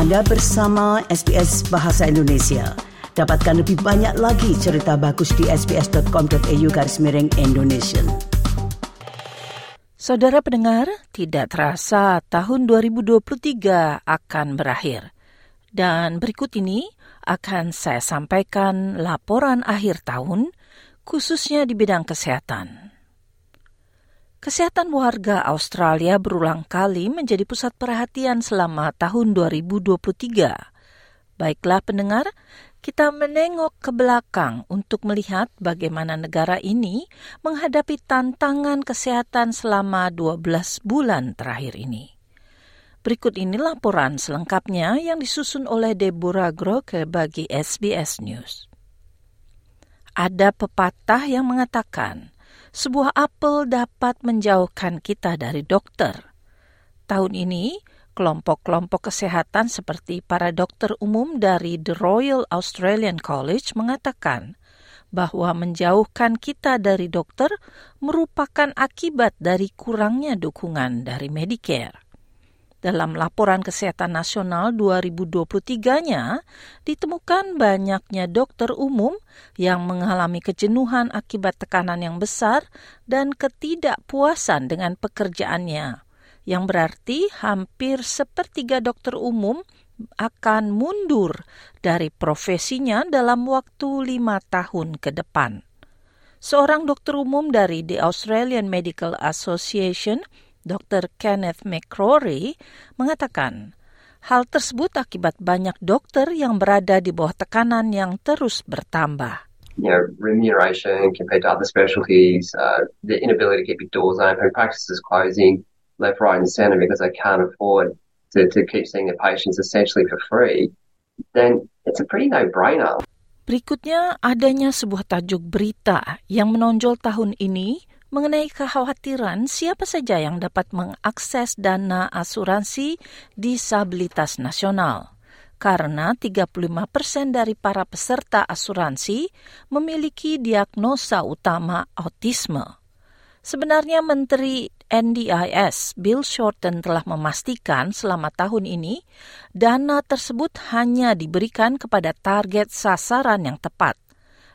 Anda bersama SBS Bahasa Indonesia. Dapatkan lebih banyak lagi cerita bagus di sbs.com.au garis miring Indonesia. Saudara pendengar, tidak terasa tahun 2023 akan berakhir. Dan berikut ini akan saya sampaikan laporan akhir tahun, khususnya di bidang kesehatan. Kesehatan warga Australia berulang kali menjadi pusat perhatian selama tahun 2023. Baiklah pendengar, kita menengok ke belakang untuk melihat bagaimana negara ini menghadapi tantangan kesehatan selama 12 bulan terakhir ini. Berikut ini laporan selengkapnya yang disusun oleh Deborah Groke bagi SBS News. Ada pepatah yang mengatakan, sebuah apel dapat menjauhkan kita dari dokter. Tahun ini, kelompok-kelompok kesehatan seperti para dokter umum dari The Royal Australian College mengatakan bahwa menjauhkan kita dari dokter merupakan akibat dari kurangnya dukungan dari Medicare. Dalam laporan kesehatan nasional 2023-nya, ditemukan banyaknya dokter umum yang mengalami kejenuhan akibat tekanan yang besar dan ketidakpuasan dengan pekerjaannya, yang berarti hampir sepertiga dokter umum akan mundur dari profesinya dalam waktu lima tahun ke depan. Seorang dokter umum dari The Australian Medical Association Dr. Kenneth McCrory mengatakan, hal tersebut akibat banyak dokter yang berada di bawah tekanan yang terus bertambah. You know, remuneration compared to other specialties, uh, the inability to keep your doors open, practices closing left, right, and centre because they can't afford to, to keep seeing their patients essentially for free, then it's a pretty no-brainer. Berikutnya adanya sebuah tajuk berita yang menonjol tahun ini mengenai kekhawatiran siapa saja yang dapat mengakses dana asuransi disabilitas nasional. Karena 35 persen dari para peserta asuransi memiliki diagnosa utama autisme. Sebenarnya Menteri NDIS Bill Shorten telah memastikan selama tahun ini dana tersebut hanya diberikan kepada target sasaran yang tepat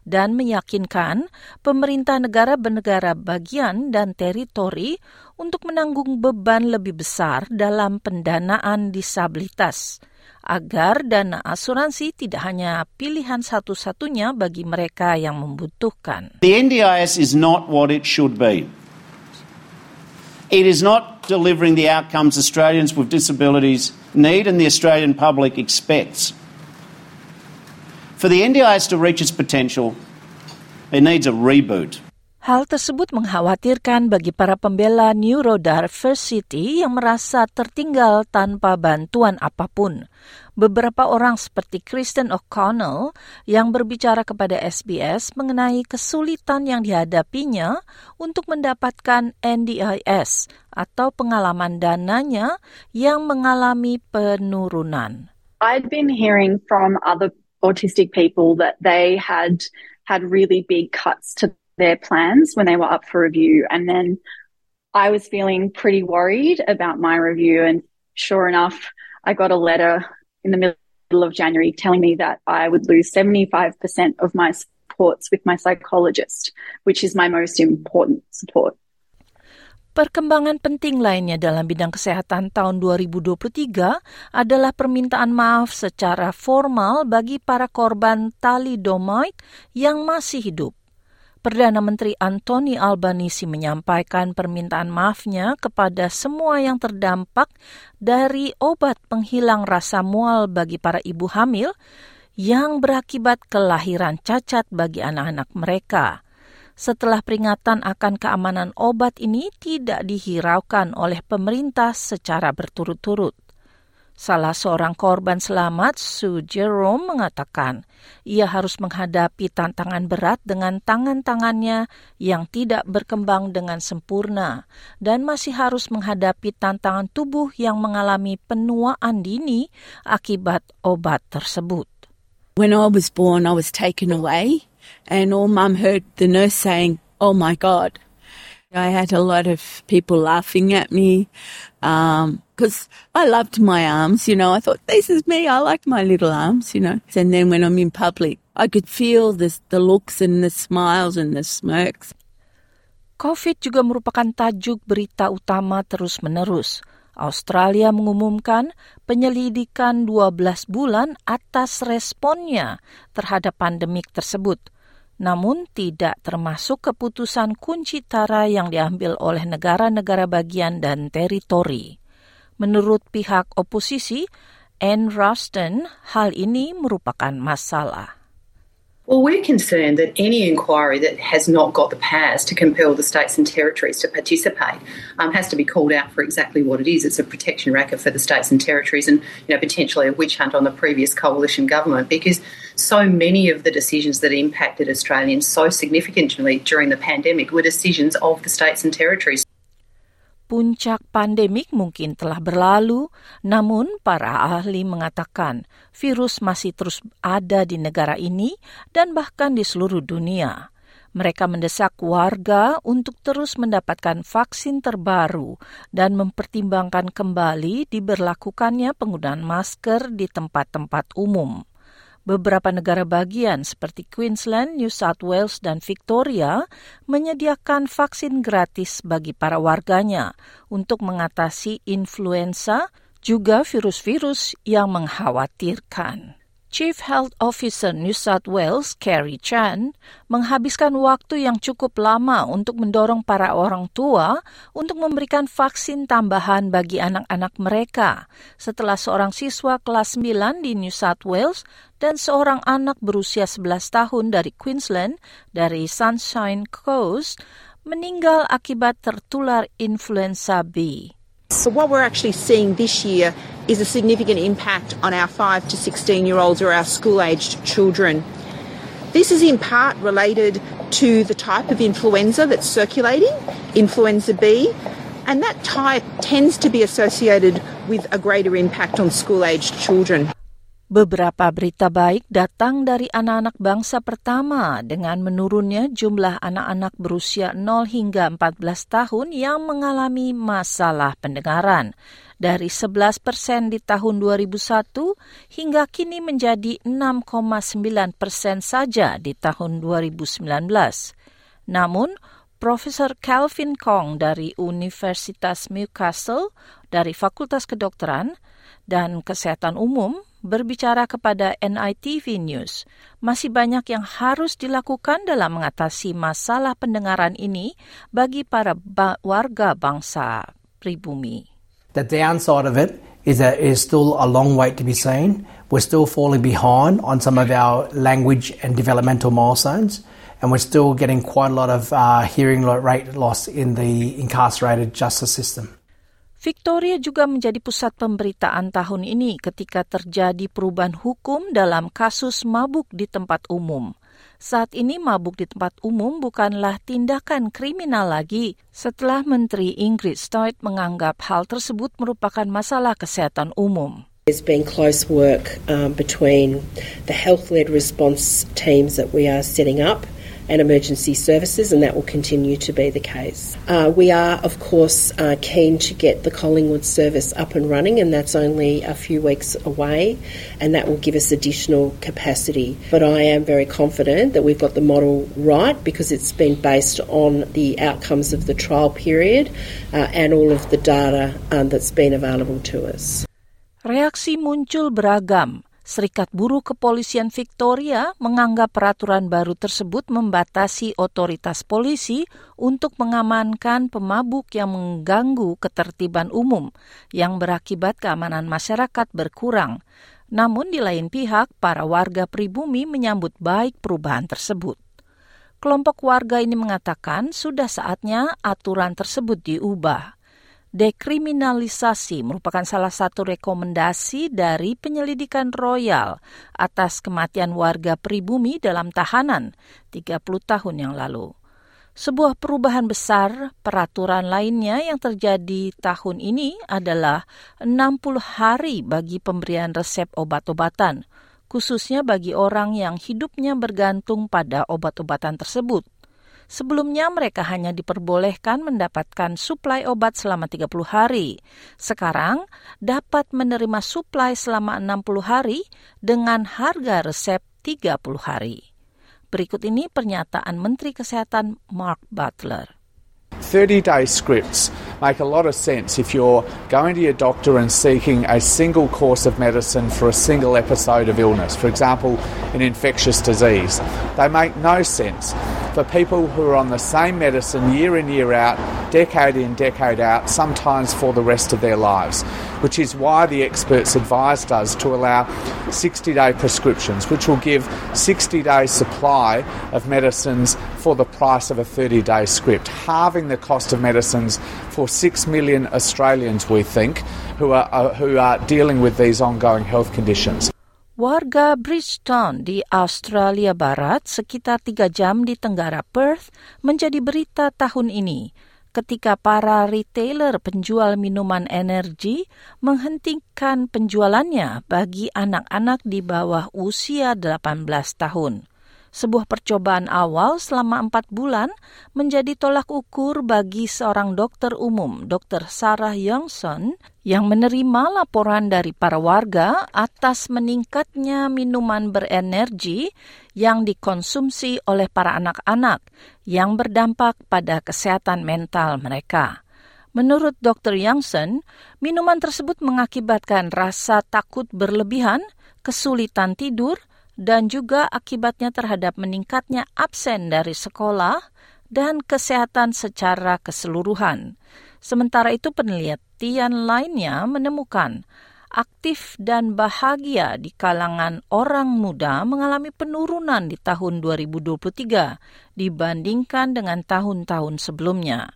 dan meyakinkan pemerintah negara bernegara bagian dan teritori untuk menanggung beban lebih besar dalam pendanaan disabilitas agar dana asuransi tidak hanya pilihan satu-satunya bagi mereka yang membutuhkan. The NDIS is not what it should be. It is not delivering the outcomes Australians with disabilities need and the Australian public expects. For the NDIS to reach its potential, it needs a reboot. Hal tersebut mengkhawatirkan bagi para pembela neurodiversity yang merasa tertinggal tanpa bantuan apa pun. Beberapa orang seperti Kristen O'Connell yang berbicara kepada SBS mengenai kesulitan yang dihadapinya untuk mendapatkan NDIS atau pengalaman dananya yang mengalami penurunan. I'd been hearing from other autistic people that they had had really big cuts to their plans when they were up for review. And then I was feeling pretty worried about my review. And sure enough, I got a letter in the middle of January telling me that I would lose 75% of my supports with my psychologist, which is my most important support. Perkembangan penting lainnya dalam bidang kesehatan tahun 2023 adalah permintaan maaf secara formal bagi para korban thalidomide yang masih hidup. Perdana Menteri Anthony Albanese menyampaikan permintaan maafnya kepada semua yang terdampak dari obat penghilang rasa mual bagi para ibu hamil yang berakibat kelahiran cacat bagi anak-anak mereka setelah peringatan akan keamanan obat ini tidak dihiraukan oleh pemerintah secara berturut-turut. Salah seorang korban selamat, Sue Jerome, mengatakan ia harus menghadapi tantangan berat dengan tangan-tangannya yang tidak berkembang dengan sempurna dan masih harus menghadapi tantangan tubuh yang mengalami penuaan dini akibat obat tersebut. When I was born, I was taken away and all mum heard the nurse saying, Oh my God. I had a lot of people laughing at me. Um, because I loved my arms, you know. I thought, this is me. I like my little arms, you know. And then when I'm in public, I could feel this, the looks and the smiles and the smirks. COVID juga merupakan tajuk berita utama terus-menerus. Australia mengumumkan penyelidikan 12 bulan atas responnya terhadap pandemik tersebut. Namun tidak termasuk keputusan kunci tara yang diambil oleh negara-negara bagian dan teritori. Menurut pihak oposisi, Anne Ruston, hal ini merupakan masalah. Well, we're concerned that any inquiry that has not got the powers to compel the states and territories to participate um, has to be called out for exactly what it is. It's a protection racket for the states and territories, and you know potentially a witch hunt on the previous coalition government because so many of the decisions that impacted Australians so significantly during the pandemic were decisions of the states and territories. Puncak pandemik mungkin telah berlalu, namun para ahli mengatakan virus masih terus ada di negara ini dan bahkan di seluruh dunia. Mereka mendesak warga untuk terus mendapatkan vaksin terbaru dan mempertimbangkan kembali diberlakukannya penggunaan masker di tempat-tempat umum. Beberapa negara bagian seperti Queensland, New South Wales, dan Victoria menyediakan vaksin gratis bagi para warganya untuk mengatasi influenza, juga virus-virus yang mengkhawatirkan. Chief Health Officer New South Wales, Carrie Chan, menghabiskan waktu yang cukup lama untuk mendorong para orang tua untuk memberikan vaksin tambahan bagi anak-anak mereka setelah seorang siswa kelas 9 di New South Wales dan seorang anak berusia 11 tahun dari Queensland dari Sunshine Coast meninggal akibat tertular influenza B. So what we're actually seeing this year is a significant impact on our 5 to 16 year olds or our school aged children. This is in part related to the type of influenza that's circulating, influenza B, and that type tends to be associated with a greater impact on school aged children. Beberapa berita baik datang dari anak-anak bangsa pertama dengan menurunnya jumlah anak-anak berusia 0 hingga 14 tahun yang mengalami masalah pendengaran dari 11 persen di tahun 2001 hingga kini menjadi 6,9 persen saja di tahun 2019. Namun, Profesor Calvin Kong dari Universitas Newcastle dari Fakultas Kedokteran dan Kesehatan Umum berbicara kepada NITV News, masih banyak yang harus dilakukan dalam mengatasi masalah pendengaran ini bagi para ba warga bangsa pribumi. The downside of it is that it is still a long wait to be seen. We're still falling behind on some of our language and developmental milestones, and we're still getting quite a lot of uh, hearing rate loss in the incarcerated justice system. Victoria juga menjadi pusat pemberitaan tahun ini ketika terjadi perubahan hukum dalam kasus mabuk di tempat umum. Saat ini mabuk di tempat umum bukanlah tindakan kriminal lagi setelah Menteri Ingrid Stout menganggap hal tersebut merupakan masalah kesehatan umum. There's been close work um, between the health-led response teams that we are setting up and emergency services, and that will continue to be the case. Uh, we are, of course, uh, keen to get the Collingwood service up and running, and that's only a few weeks away, and that will give us additional capacity. But I am very confident that we've got the model right because it's been based on the outcomes of the trial period uh, and all of the data um, that's been available to us. Reaksi muncul beragam. Serikat Buruh Kepolisian Victoria menganggap peraturan baru tersebut membatasi otoritas polisi untuk mengamankan pemabuk yang mengganggu ketertiban umum yang berakibat keamanan masyarakat berkurang. Namun di lain pihak, para warga pribumi menyambut baik perubahan tersebut. Kelompok warga ini mengatakan sudah saatnya aturan tersebut diubah dekriminalisasi merupakan salah satu rekomendasi dari penyelidikan royal atas kematian warga pribumi dalam tahanan 30 tahun yang lalu. Sebuah perubahan besar peraturan lainnya yang terjadi tahun ini adalah 60 hari bagi pemberian resep obat-obatan, khususnya bagi orang yang hidupnya bergantung pada obat-obatan tersebut. Sebelumnya mereka hanya diperbolehkan mendapatkan suplai obat selama 30 hari. Sekarang dapat menerima suplai selama 60 hari dengan harga resep 30 hari. Berikut ini pernyataan Menteri Kesehatan Mark Butler. 30 day scripts make a lot of sense if you're going to your doctor and seeking a single course of medicine for a single episode of illness, for example, an infectious disease. They make no sense for people who are on the same medicine year in, year out, decade in, decade out, sometimes for the rest of their lives, which is why the experts advised us to allow 60 day prescriptions, which will give 60 day supply of medicines for the price of a 30 day script, halving the cost of medicines for 6 million Australians, we think, who are, uh, who are dealing with these ongoing health conditions. Warga Bridgetown di Australia Barat sekitar tiga jam di tenggara Perth menjadi berita tahun ini ketika para retailer penjual minuman energi menghentikan penjualannya bagi anak-anak di bawah usia 18 tahun sebuah percobaan awal selama empat bulan menjadi tolak ukur bagi seorang dokter umum, Dr. Sarah Youngson, yang menerima laporan dari para warga atas meningkatnya minuman berenergi yang dikonsumsi oleh para anak-anak yang berdampak pada kesehatan mental mereka. Menurut Dr. Youngson, minuman tersebut mengakibatkan rasa takut berlebihan, kesulitan tidur, dan juga akibatnya terhadap meningkatnya absen dari sekolah dan kesehatan secara keseluruhan. Sementara itu penelitian lainnya menemukan aktif dan bahagia di kalangan orang muda mengalami penurunan di tahun 2023 dibandingkan dengan tahun-tahun sebelumnya.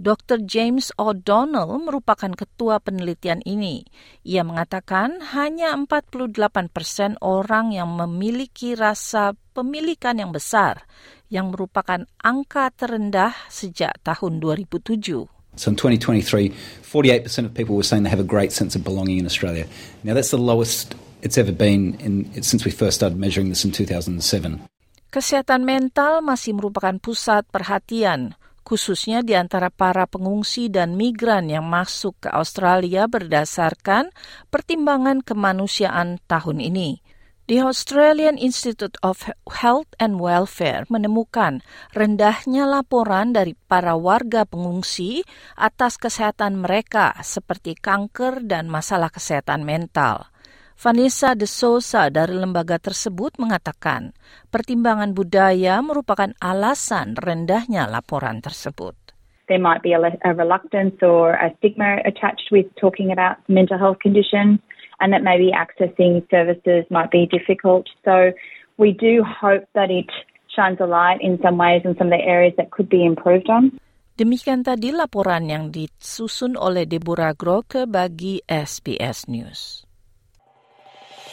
Dr. James O'Donnell merupakan ketua penelitian ini. Ia mengatakan hanya 48 persen orang yang memiliki rasa pemilikan yang besar, yang merupakan angka terendah sejak tahun 2007. So in 2023, 48% of people were saying they have a great sense of belonging in Australia. Now that's the lowest it's ever been in, since we first started measuring this in 2007. Kesehatan mental masih merupakan pusat perhatian khususnya di antara para pengungsi dan migran yang masuk ke Australia berdasarkan pertimbangan kemanusiaan tahun ini. The Australian Institute of Health and Welfare menemukan rendahnya laporan dari para warga pengungsi atas kesehatan mereka seperti kanker dan masalah kesehatan mental. Vanessa de Sousa dari lembaga tersebut mengatakan pertimbangan budaya merupakan alasan rendahnya laporan tersebut. There might be a, a reluctance or a stigma attached with talking about mental health conditions and that maybe accessing services might be difficult. So we do hope that it shines a light in some ways in some of the areas that could be improved on. Demikian tadi laporan yang disusun oleh Deborah Groke bagi SBS News.